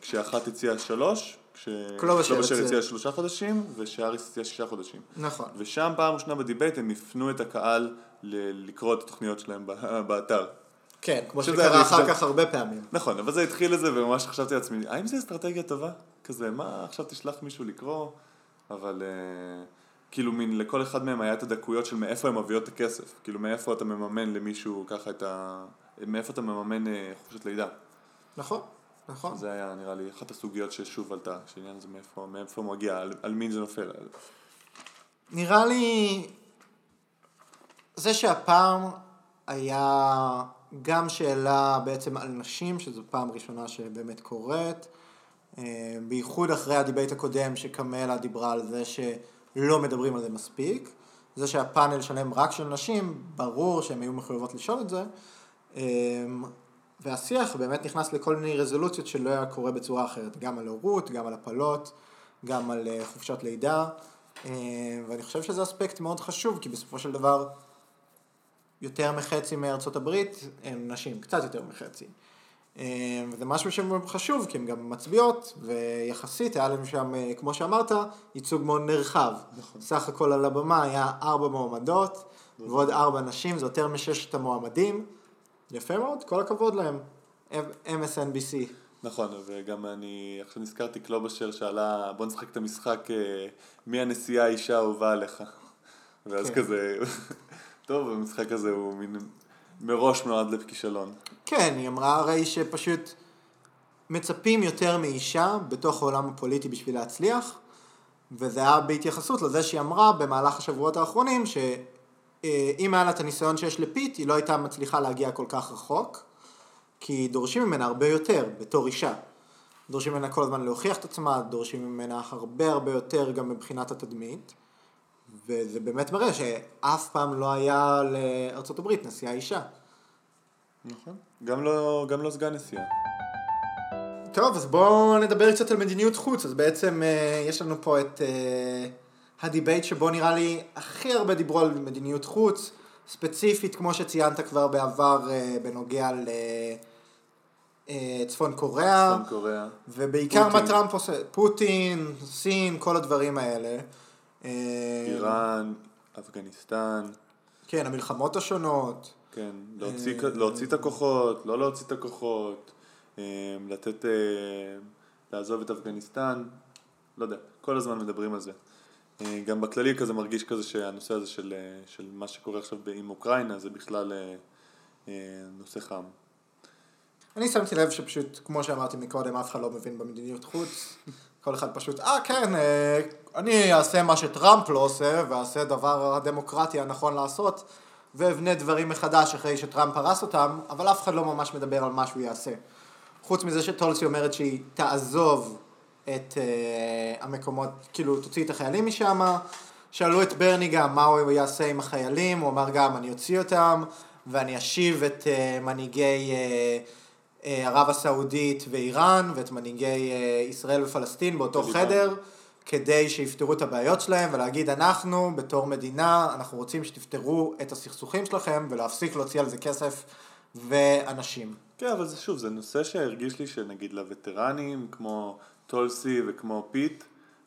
כשאחת הציעה שלוש, קלובשר כשקלובשר הציע- הציע שלושה חודשים ושהאריס הציע שישה חודשים. נכון. ושם פעם ראשונה בדיבייט הם הפנו את הקהל ל- לקרוא את התוכניות שלהם באתר. כן, כמו שקרה אחר כך הרבה פעמים. נכון, אבל זה התחיל לזה וממש חשבתי לעצמי, האם זו אסטרטגיה טובה? כזה, מה עכשיו תשלח מישהו לקרוא? אבל אה, כאילו מין לכל אחד מהם היה את הדקויות של מאיפה הם מביאות את הכסף. כאילו מאיפה אתה מממן למישהו ככה את ה... מאיפה אתה מממן אה, חופשת לידה. נכון, נכון. זה היה נראה לי אחת הסוגיות ששוב עלתה, שעניין הזה מאיפה, מאיפה מגיע, על, על מי זה נופל. נראה לי זה שהפעם היה גם שאלה בעצם על נשים, שזו פעם ראשונה שבאמת קורית, בייחוד אחרי ה debate הקודם שקמלה דיברה על זה שלא מדברים על זה מספיק. זה שהפאנל שלם רק של נשים, ברור שהן היו מחויבות לשאול את זה. אה, והשיח באמת נכנס לכל מיני רזולוציות שלא היה קורה בצורה אחרת, גם על הורות, גם על הפלות, גם על אה, חופשת לידה, אה, ואני חושב שזה אספקט מאוד חשוב, כי בסופו של דבר יותר מחצי מארצות הברית הם נשים, קצת יותר מחצי. אה, וזה משהו שמאוד חשוב, כי הן גם מצביעות, ויחסית היה להם שם, אה, כמו שאמרת, ייצוג מאוד נרחב. נכון. סך הכל על הבמה היה ארבע מועמדות, ועוד ארבע נשים, זה יותר מששת המועמדים. יפה מאוד, כל הכבוד להם. MSNBC. נכון, וגם אני עכשיו נזכרתי קלובשר שאלה, בוא נשחק את המשחק אה, מי הנשיאה האישה האהובה עליך. ואז כן. כזה, טוב, המשחק הזה הוא מין מראש נועד לכישלון. כן, היא אמרה הרי שפשוט מצפים יותר מאישה בתוך העולם הפוליטי בשביל להצליח, וזה היה בהתייחסות לזה שהיא אמרה במהלך השבועות האחרונים, שאם היה לה את הניסיון שיש לפיט, היא לא הייתה מצליחה להגיע כל כך רחוק, כי דורשים ממנה הרבה יותר בתור אישה. דורשים ממנה כל הזמן להוכיח את עצמה, דורשים ממנה הרבה הרבה יותר גם מבחינת התדמית, וזה באמת מראה שאף פעם לא היה הברית נשיאה אישה. נכון. גם לא, גם לא סגן נשיאה. טוב, אז בואו נדבר קצת על מדיניות חוץ. אז בעצם אה, יש לנו פה את אה, ה debate שבו נראה לי הכי הרבה דיברו על מדיניות חוץ, ספציפית, כמו שציינת כבר בעבר, אה, בנוגע לצפון קוריאה. צפון קוריאה. ובעיקר פוטין. מה טראמפ עושה, פוטין, סין, כל הדברים האלה. אה, איראן, אפגניסטן, כן, המלחמות השונות. כן, להוציא, אה, להוציא את הכוחות, לא להוציא את הכוחות, אה, לתת, לעזוב את אפגניסטן, לא יודע, כל הזמן מדברים על זה. גם בכללי כזה מרגיש כזה שהנושא הזה של, של מה שקורה עכשיו עם אוקראינה זה בכלל נושא חם. אני שמתי לב שפשוט, כמו שאמרתי מקודם, אף אחד לא מבין במדיניות חוץ. כל אחד פשוט, אה כן, אני אעשה מה שטראמפ לא עושה, ואעשה דבר הדמוקרטי הנכון לעשות, ואבנה דברים מחדש אחרי שטראמפ הרס אותם, אבל אף אחד לא ממש מדבר על מה שהוא יעשה. חוץ מזה שטולסי אומרת שהיא תעזוב את אה, המקומות, כאילו תוציא את החיילים משם. שאלו את ברני גם מה הוא יעשה עם החיילים, הוא אמר גם אני אוציא אותם ואני אשיב את אה, מנהיגי אה, אה, ערב הסעודית ואיראן ואת מנהיגי אה, ישראל ופלסטין באותו. חדר כדי שיפתרו את הבעיות שלהם ולהגיד אנחנו בתור מדינה אנחנו רוצים שתפתרו את הסכסוכים שלכם ולהפסיק להוציא על זה כסף ואנשים. כן, אבל זה שוב, זה נושא שהרגיש לי שנגיד לווטרנים כמו טולסי וכמו פיט,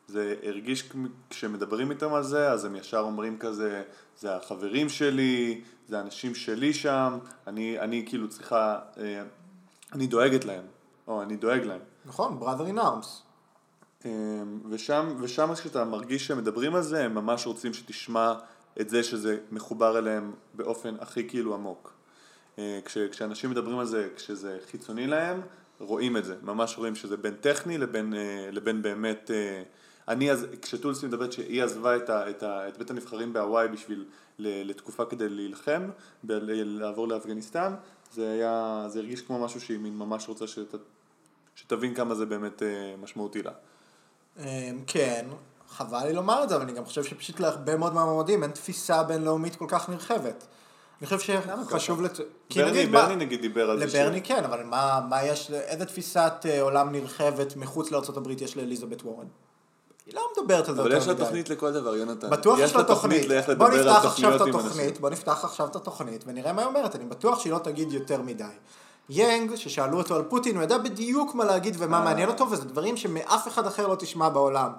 זה הרגיש כשמדברים איתם על זה, אז הם ישר אומרים כזה, זה החברים שלי, זה האנשים שלי שם, אני, אני כאילו צריכה, אה, אני דואגת להם, או אני דואג להם. נכון, brother in arms. אמ, ושם, ושם כשאתה מרגיש שהם מדברים על זה, הם ממש רוצים שתשמע את זה שזה מחובר אליהם באופן הכי כאילו עמוק. אה, כש, כשאנשים מדברים על זה, כשזה חיצוני להם, רואים את זה. ממש רואים שזה בין טכני לבין, אה, לבין באמת... אה, אני אז, כשטולסי מדברת שהיא עזבה את, ה, את, ה, את בית הנבחרים בהוואי בשביל לתקופה כדי להילחם, ב, לעבור לאפגניסטן, זה היה, זה הרגיש כמו משהו שהיא ממש רוצה שת, שתבין כמה זה באמת משמעותי לה. אמ, כן, חבל לי לומר את זה, אבל אני גם חושב שפשוט להרבה מאוד מהמועמדים אין תפיסה בינלאומית כל כך נרחבת. אני חושב שחשוב לת... ברני, נגיד ברני מה- נגיד דיבר על זה. לברני כן, אבל מה, מה יש, איזה תפיסת אה, עולם נרחבת מחוץ לארה"ב יש לאליזבת וורן? היא לא מדברת על זה אבל יותר יש לה מדי. תוכנית לכל דבר, יונתן. בטוח יש לה תוכנית. בוא נפתח עכשיו את התוכנית. בוא נפתח עכשיו את התוכנית ונראה מה היא אומרת. אני בטוח שהיא לא תגיד יותר מדי. יאנג, ששאלו אותו על פוטין, הוא ידע בדיוק מה להגיד ומה אה. מעניין אותו, וזה דברים שמאף אחד אחר לא תשמע בעולם.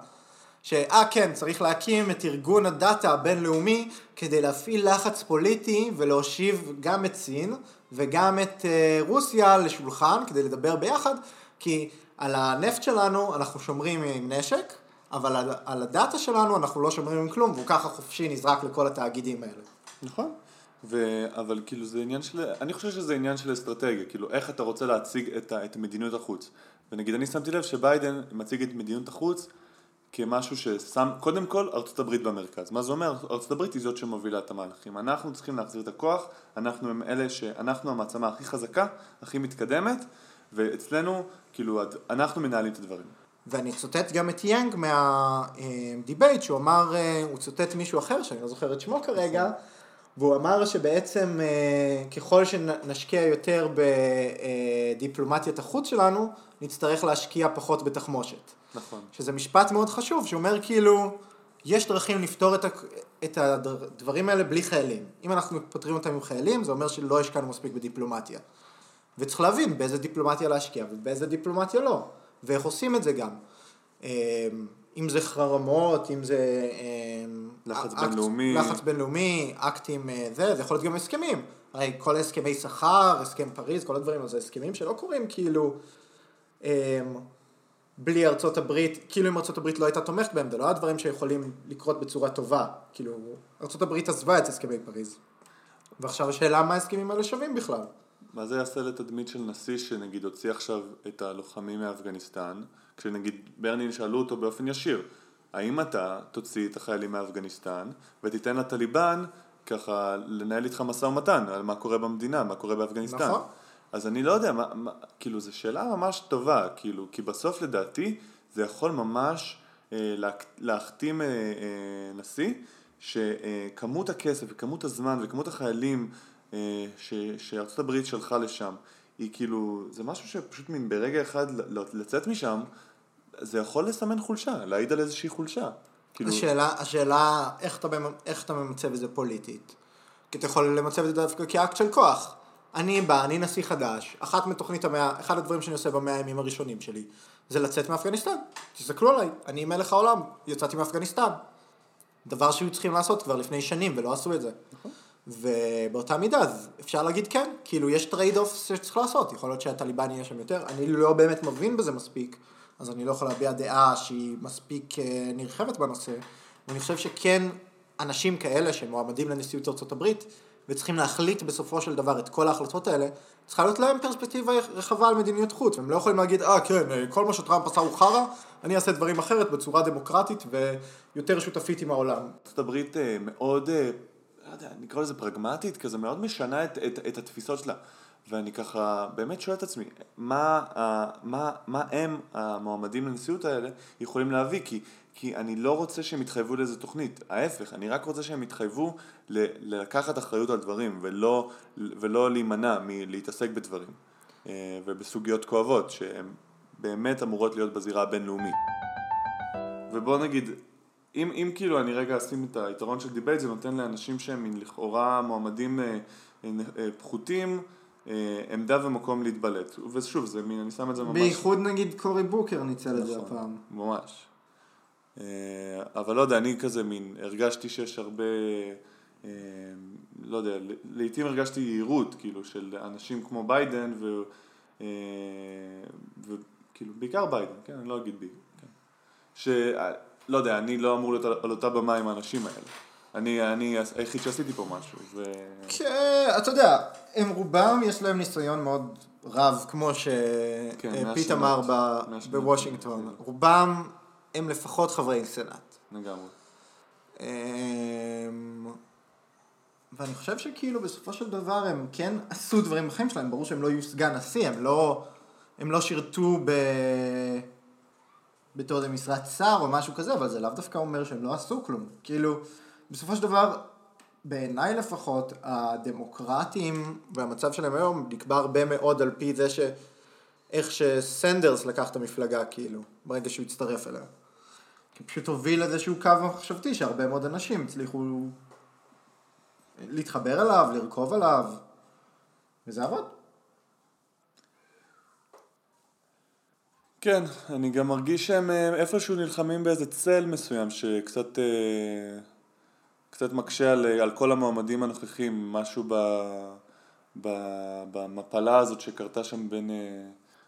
שאה כן, צריך להקים את ארגון הדאטה הבינלאומי כדי להפעיל לחץ פוליטי ולהושיב גם את סין וגם את אה, רוסיה לשולחן כדי לדבר ביחד, כי על הנפט שלנו אנחנו שומרים עם נשק, אבל על, על הדאטה שלנו אנחנו לא שומרים עם כלום, והוא ככה חופשי נזרק לכל התאגידים האלה. נכון. ו... אבל כאילו זה עניין של, אני חושב שזה עניין של אסטרטגיה, כאילו איך אתה רוצה להציג את, ה... את מדיניות החוץ. ונגיד אני שמתי לב שביידן מציג את מדיניות החוץ כמשהו ששם, קודם כל ארצות הברית במרכז. מה זה אומר? ארצות הברית היא זאת שמובילה את המהלכים. אנחנו צריכים להחזיר את הכוח, אנחנו הם אלה שאנחנו המעצמה הכי חזקה, הכי מתקדמת, ואצלנו, כאילו, אנחנו מנהלים את הדברים. ואני צוטט גם את יאנג מהדיבייט, שהוא אמר, אה, הוא צוטט מישהו אחר, שאני לא זוכר את שמו כרגע, והוא אמר שבעצם אה, ככל שנשקיע יותר בדיפלומטיית החוץ שלנו, נצטרך להשקיע פחות בתחמושת. נכון. שזה משפט מאוד חשוב, שאומר כאילו, יש דרכים לפתור את, ה- את הדברים האלה בלי חיילים. אם אנחנו פותרים אותם עם חיילים, זה אומר שלא השקענו מספיק בדיפלומטיה. וצריך להבין באיזה דיפלומטיה להשקיע ובאיזה דיפלומטיה לא, ואיך עושים את זה גם. אם זה חרמות, אם זה... אמ, לחץ אקט- בינלאומי. לחץ בינלאומי, אקטים אה, זה, זה יכול להיות גם הסכמים. הרי כל הסכמי שכר, הסכם פריז, כל הדברים, אז זה הסכמים שלא קורים כאילו... אמ, בלי ארצות הברית, כאילו אם ארצות הברית לא הייתה תומכת בהם, זה לא היה דברים שיכולים לקרות בצורה טובה. כאילו, ארצות הברית עזבה את הסכמי פריז. ועכשיו השאלה מה ההסכמים האלה שווים בכלל. מה זה יעשה לתדמית של נשיא שנגיד הוציא עכשיו את הלוחמים מאפגניסטן, כשנגיד ברנין שאלו אותו באופן ישיר, האם אתה תוציא את החיילים מאפגניסטן ותיתן לטליבן ככה לנהל איתך משא ומתן על מה קורה במדינה, מה קורה באפגניסטן. נכון. אז אני לא יודע, מה, מה, כאילו זו שאלה ממש טובה, כאילו, כי בסוף לדעתי זה יכול ממש אה, לה, להחתים אה, אה, נשיא שכמות הכסף וכמות הזמן וכמות החיילים ש, שארצות הברית שלחה לשם, היא כאילו, זה משהו שפשוט מין ברגע אחד לצאת משם, זה יכול לסמן חולשה, להעיד על איזושהי חולשה. כאילו... השאלה, השאלה איך, אתה, איך אתה ממצב את זה פוליטית. כי אתה יכול למצב את זה דווקא כאקט של כוח. אני בא, אני נשיא חדש, אחת מתוכנית המאה, אחד הדברים שאני עושה במאה הימים הראשונים שלי, זה לצאת מאפגניסטן. תסתכלו עליי, אני מלך העולם, יצאתי מאפגניסטן. דבר שהיו צריכים לעשות כבר לפני שנים ולא עשו את זה. נכון. ובאותה מידה, אז אפשר להגיד כן, כאילו יש trade off שצריך לעשות, יכול להיות שהטליבן יהיה שם יותר, אני לא באמת מבין בזה מספיק, אז אני לא יכול להביע דעה שהיא מספיק אה, נרחבת בנושא, ואני חושב שכן אנשים כאלה שמועמדים לנשיאות הברית, וצריכים להחליט בסופו של דבר את כל ההחלטות האלה, צריכה להיות להם פרספקטיבה רחבה על מדיניות חוץ, והם לא יכולים להגיד, אה כן, אה, כל מה שטראמפ עשה הוא חרא, אני אעשה דברים אחרת בצורה דמוקרטית ויותר שותפית עם העולם. ארצות הברית אה, מאוד, לא יודע, נקרא לזה פרגמטית, כזה מאוד משנה את, את, את התפיסות שלה. ואני ככה באמת שואל את עצמי, מה, מה, מה הם המועמדים לנשיאות האלה יכולים להביא? כי כי אני לא רוצה שהם יתחייבו לאיזה תוכנית, ההפך, אני רק רוצה שהם יתחייבו ל- לקחת אחריות על דברים ולא, ולא להימנע מלהתעסק בדברים אה, ובסוגיות כואבות שהן באמת אמורות להיות בזירה הבינלאומית. ובוא נגיד, אם, אם כאילו אני רגע אשים את היתרון של debate, זה נותן לאנשים שהם לכאורה מועמדים אה, אה, פחותים עמדה ומקום להתבלט. ושוב, זה מין, אני שם את זה ממש... בייחוד נגיד קורי בוקר ניצל את זה נכון, הפעם. ממש. אה, אבל לא יודע, אני כזה מין, הרגשתי שיש הרבה, אה, לא יודע, לעיתים הרגשתי יהירות, כאילו, של אנשים כמו ביידן, ו... אה, וכאילו, בעיקר ביידן, כן, אני לא אגיד בי, כן. שלא יודע, אני לא אמור להיות על אותה במה עם האנשים האלה. אני, אני היחיד שעשיתי פה משהו, ו... כן, אתה יודע, הם רובם יש להם ניסיון מאוד רב, כמו שפיט כן, אמר בוושינגטון. רובם הם לפחות חברי סנאט. לגמרי. אמ, ואני חושב שכאילו בסופו של דבר הם כן עשו דברים בחיים שלהם, ברור שהם לא יהיו סגן נשיא, הם לא, הם לא שירתו ב... בתור איזה משרת שר או משהו כזה, אבל זה לאו דווקא אומר שהם לא עשו כלום. כאילו, בסופו של דבר, בעיניי לפחות, הדמוקרטים והמצב שלהם היום נקבע הרבה מאוד על פי זה ש... איך שסנדרס לקח את המפלגה, כאילו, ברגע שהוא הצטרף אליה. כי פשוט הוביל איזשהו קו מחשבתי שהרבה מאוד אנשים הצליחו להתחבר אליו, לרכוב עליו, וזה עבוד. כן, אני גם מרגיש שהם אה, איפשהו נלחמים באיזה צל מסוים שקצת אה, קצת מקשה על, על כל המועמדים הנוכחים, משהו ב, ב, במפלה הזאת שקרתה שם בין אה,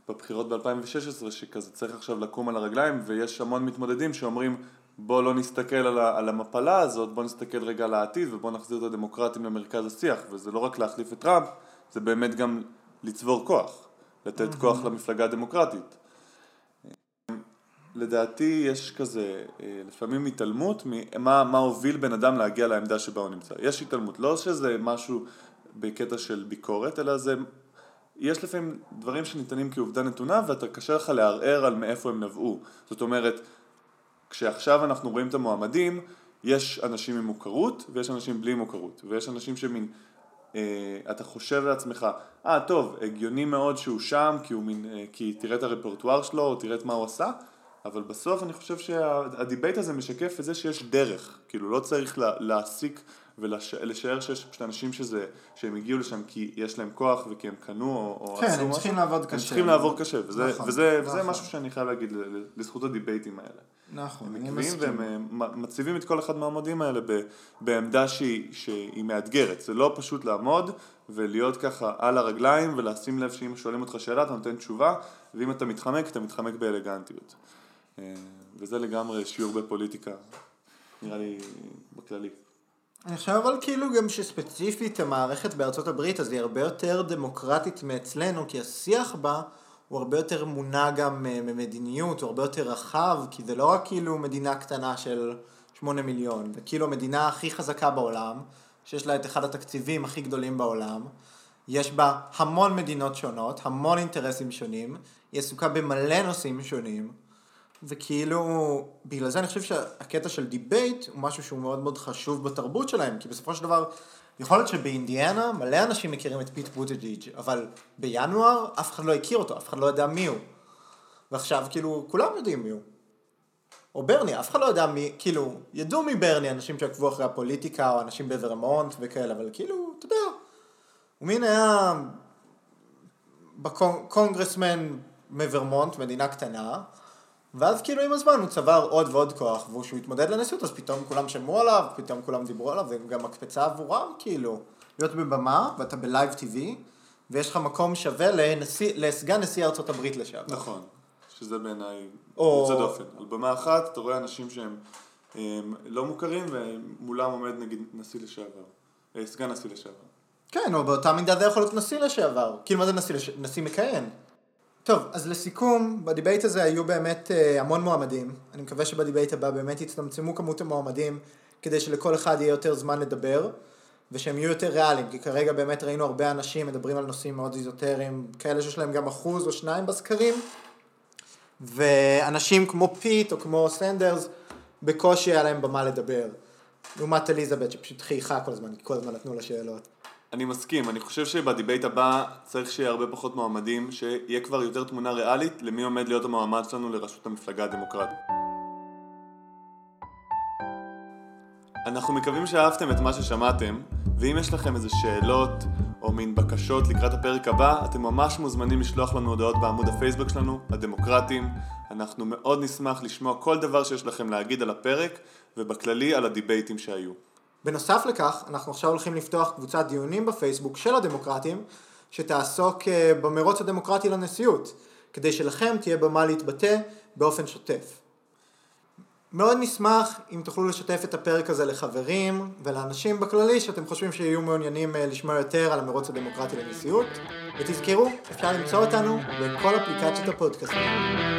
בבחירות ב-2016, שכזה צריך עכשיו לקום על הרגליים, ויש המון מתמודדים שאומרים בוא לא נסתכל על, על המפלה הזאת, בוא נסתכל רגע על העתיד ובוא נחזיר את הדמוקרטים למרכז השיח, וזה לא רק להחליף את טראמפ, זה באמת גם לצבור כוח, לתת mm-hmm. כוח למפלגה הדמוקרטית. לדעתי יש כזה, אה, לפעמים התעלמות ממה מה הוביל בן אדם להגיע לעמדה שבה הוא נמצא. יש התעלמות, לא שזה משהו בקטע של ביקורת, אלא זה יש לפעמים דברים שניתנים כעובדה נתונה ואתה קשה לך לערער על מאיפה הם נבעו. זאת אומרת, כשעכשיו אנחנו רואים את המועמדים, יש אנשים עם מוכרות ויש אנשים בלי מוכרות, ויש אנשים שמין, אה, אתה חושב לעצמך, אה ah, טוב, הגיוני מאוד שהוא שם כי, הוא מין, אה, כי תראה את הרפרטואר שלו או תראה את מה הוא עשה, אבל בסוף אני חושב שהדיבייט הזה משקף את זה שיש דרך, כאילו לא צריך להעסיק ולשער שיש פשוט אנשים שזה, שהם הגיעו לשם כי יש להם כוח וכי הם קנו או, או כן, הם צריכים לעבוד קשה. הם צריכים לעבור קשה, וזה, נכון, וזה, נכון. וזה משהו שאני חייב להגיד לזכות הדיבייטים האלה. נכון, אני מסכים. והם אה, מציבים את כל אחד מהעמודים האלה בעמדה שהיא, שהיא מאתגרת, זה לא פשוט לעמוד ולהיות ככה על הרגליים ולשים לב שאם שואלים אותך שאלה אתה נותן תשובה ואם אתה מתחמק אתה מתחמק באלגנטיות. אה, וזה לגמרי שיעור בפוליטיקה, נראה לי בכללי. אני חושב אבל כאילו גם שספציפית המערכת בארצות הברית אז היא הרבה יותר דמוקרטית מאצלנו כי השיח בה הוא הרבה יותר מונע גם אה, ממדיניות, הוא הרבה יותר רחב כי זה לא רק כאילו מדינה קטנה של שמונה מיליון, זה כאילו המדינה הכי חזקה בעולם שיש לה את אחד התקציבים הכי גדולים בעולם יש בה המון מדינות שונות, המון אינטרסים שונים, היא עסוקה במלא נושאים שונים וכאילו, בגלל זה אני חושב שהקטע של debate הוא משהו שהוא מאוד מאוד חשוב בתרבות שלהם, כי בסופו של דבר, יכול להיות שבאינדיאנה מלא אנשים מכירים את פיט בוטג'יג', אבל בינואר אף אחד לא הכיר אותו, אף אחד לא יודע מי הוא. ועכשיו כאילו, כולם יודעים מי הוא. או ברני, אף אחד לא יודע מי, כאילו, ידעו מברני אנשים שעקבו אחרי הפוליטיקה, או אנשים בוורמונט וכאלה, אבל כאילו, אתה יודע, הוא מין היה בקונגרסמן מוורמונט, מדינה קטנה, ואז כאילו עם הזמן הוא צבר עוד ועוד כוח, וכשהוא התמודד לנשיאות אז פתאום כולם שמעו עליו, פתאום כולם דיברו עליו, זה גם מקפצה עבורם כאילו. להיות בבמה, ואתה ב live TV, ויש לך מקום שווה לנשיא, לסגן נשיא ארצות הברית לשעבר. נכון, שזה בעיניי או- יוצא דופן. על במה אחת אתה רואה אנשים שהם הם, לא מוכרים ומולם עומד נגיד נשיא לשעבר, אה, סגן נשיא לשעבר. כן, או באותה מידה זה יכול להיות נשיא לשעבר. כאילו, מה זה נשיא לשעבר? נשיא מכהן. טוב, אז לסיכום, ב debate הזה היו באמת אה, המון מועמדים. אני מקווה שב debate הבא באמת יצטמצמו כמות המועמדים, כדי שלכל אחד יהיה יותר זמן לדבר, ושהם יהיו יותר ריאליים, כי כרגע באמת ראינו הרבה אנשים מדברים על נושאים מאוד איזוטריים, כאלה שיש להם גם אחוז או שניים בסקרים, ואנשים כמו פיט או כמו סנדרס, בקושי היה להם במה לדבר. לעומת אליזבת שפשוט חייכה כל הזמן, כי כל הזמן נתנו לה שאלות. אני מסכים, אני חושב שבדיבייט הבא צריך שיהיה הרבה פחות מועמדים, שיהיה כבר יותר תמונה ריאלית למי עומד להיות המועמד שלנו לראשות המפלגה הדמוקרטית. אנחנו מקווים שאהבתם את מה ששמעתם, ואם יש לכם איזה שאלות או מין בקשות לקראת הפרק הבא, אתם ממש מוזמנים לשלוח לנו הודעות בעמוד הפייסבוק שלנו, הדמוקרטים. אנחנו מאוד נשמח לשמוע כל דבר שיש לכם להגיד על הפרק, ובכללי על הדיבייטים שהיו. בנוסף לכך, אנחנו עכשיו הולכים לפתוח קבוצת דיונים בפייסבוק של הדמוקרטים, שתעסוק אה, במרוץ הדמוקרטי לנשיאות, כדי שלכם תהיה במה להתבטא באופן שוטף. מאוד נשמח אם תוכלו לשתף את הפרק הזה לחברים ולאנשים בכללי שאתם חושבים שיהיו מעוניינים אה, לשמוע יותר על המרוץ הדמוקרטי לנשיאות. ותזכרו, אפשר למצוא אותנו בכל אפליקציות הפודקאסטים.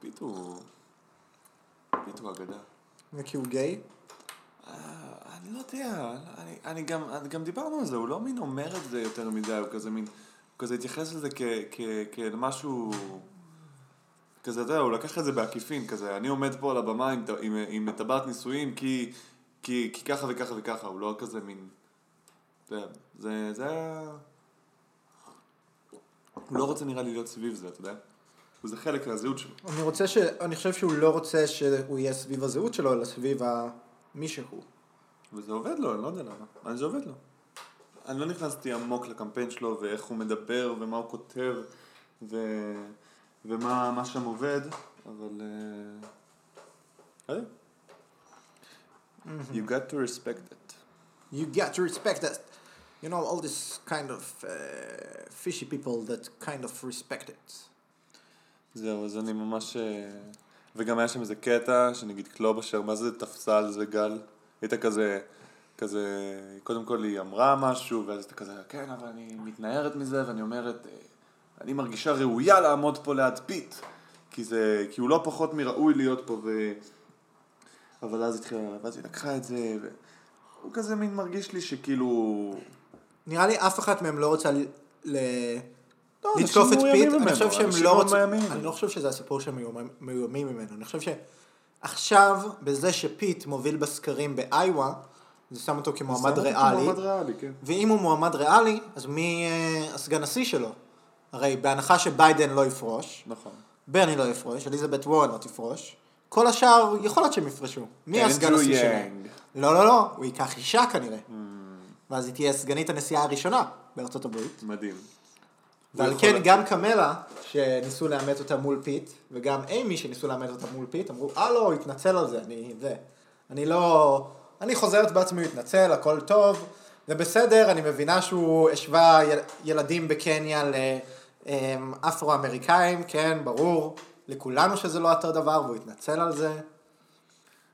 פיט. הוא... פיט הוא אגדה. וכי הוא גיי? אה, אני לא יודע, אני, אני גם, גם דיברנו על זה, הוא לא מין אומר את זה יותר מדי, הוא כזה מין, הוא כזה התייחס לזה כאל משהו, כזה, אתה יודע, הוא לקח את זה בעקיפין, כזה, אני עומד פה על הבמה עם, עם, עם טבעת נישואים כי, כי, כי ככה וככה וככה, הוא לא כזה מין, אתה יודע, זה, זה. הוא לא רוצה נראה לי להיות סביב זה, אתה יודע? וזה חלק מהזהות שלו. אני רוצה ש... אני חושב שהוא לא רוצה שהוא יהיה סביב הזהות שלו, אלא סביב ה... מי שהוא. וזה עובד לו, אני לא יודע למה. אבל זה עובד לו. אני לא נכנסתי עמוק לקמפיין שלו, ואיך הוא מדבר, ומה הוא כותב, ו... ומה מה שם עובד, אבל... אה, יודע. You got to respect it. You got to respect that. You know, all this kind of uh, fishy people that kind of respect it. זהו, אז אני ממש... אה, וגם היה שם איזה קטע, שנגיד קלובשר, מה זה תפסה על זה גל? היית כזה, כזה, קודם כל היא אמרה משהו, ואז אתה כזה, כן, אבל אני מתנערת מזה, ואני אומרת, אה, אני מרגישה ראויה לעמוד פה ליד פיט, כי זה, כי הוא לא פחות מראוי להיות פה, ו... אבל אז התחילה, ואז היא לקחה את זה, והוא כזה מין מרגיש לי שכאילו... נראה לי אף אחת מהם לא רוצה ל... לא, לתקוף את פיט, אני חושב שהם לא רוצים. אני לא חושב שזה הסיפור שהם מאוימים- ממנו, אני חושב שעכשיו, בזה שפיט מוביל בסקרים באיווה, זה שם אותו כמועמד ריאלי, כן. ואם הוא מועמד ריאלי, אז מי אה, הסגן נשיא שלו? הרי בהנחה שביידן לא יפרוש, נכון. ברני לא יפרוש, אליזבת וורן לא תפרוש, כל השאר יכול להיות שהם יפרשו. מי הסגן אנדרו נשיא שלו? לא, לא, לא, הוא ייקח אישה כנראה. ואז היא תהיה סגנית הנשיאה הראשונה בארצות הברית. מדהים. ועל כן יכול גם קמלה, שניסו לאמץ אותה מול פיט, וגם איימי שניסו לאמץ אותה מול פיט, אמרו, אה לא, הוא התנצל על זה, אני זה. אני לא... אני חוזרת בעצמי, התנצל, הכל טוב, זה בסדר, אני מבינה שהוא השווה יל- ילדים בקניה לאפרו-אמריקאים, כן, ברור, לכולנו שזה לא אותו דבר, והוא התנצל על זה.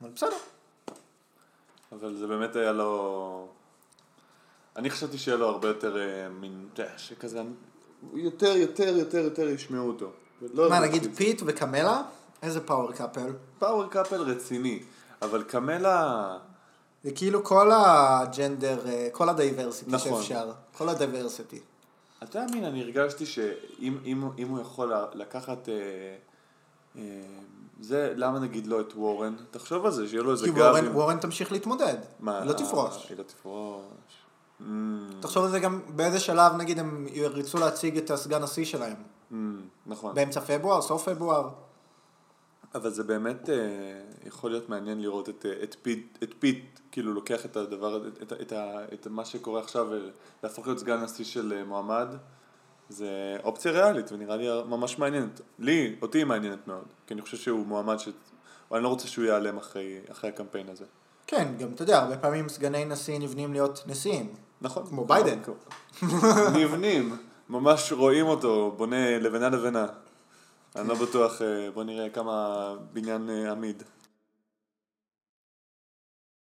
אבל בסדר. אבל זה באמת היה לו... אני חשבתי שיהיה לו הרבה יותר אה, מין, שכזה, יותר, יותר, יותר, יותר ישמעו אותו. לא מה, נגיד. פיט וקמלה? איזה power couple? power couple רציני, אבל קמלה... זה כאילו כל ה gender, אה, כל ה diversity נכון. שאפשר. כל ה diversity. אתה מאמין, אני הרגשתי שאם אם, אם הוא יכול לקחת... אה, אה, זה, למה נגיד לא את וורן? תחשוב על זה, שיהיה לו איזה כי גב וורן, עם- וורן תמשיך להתמודד. מה, היא לא תפרוש. היא לא תפרוש. Mm, תחשוב על זה גם באיזה שלב נגיד הם ירצו להציג את הסגן נשיא שלהם. mm, נכון. באמצע פברואר, סוף פברואר. אבל זה באמת אה, יכול להיות מעניין לראות את, אה, את, פיט, את פיט, כאילו לוקח את הדבר, את, את, את, ה- את מה שקורה עכשיו ולהפוך להיות סגן נשיא של אה, מועמד. זה אופציה ריאלית ונראה לי ממש מעניינת. לי, אותי היא מעניינת מאוד, כי אני חושב שהוא מועמד ש... אני לא רוצה שהוא ייעלם אחרי, אחרי הקמפיין הזה. כן, גם אתה יודע, הרבה פעמים סגני נשיא נבנים להיות נשיאים. נכון. כמו ביידן. נבנים, ממש רואים אותו, בונה לבנה לבנה. אני לא בטוח, אה, בוא נראה כמה בניין אה, עמיד.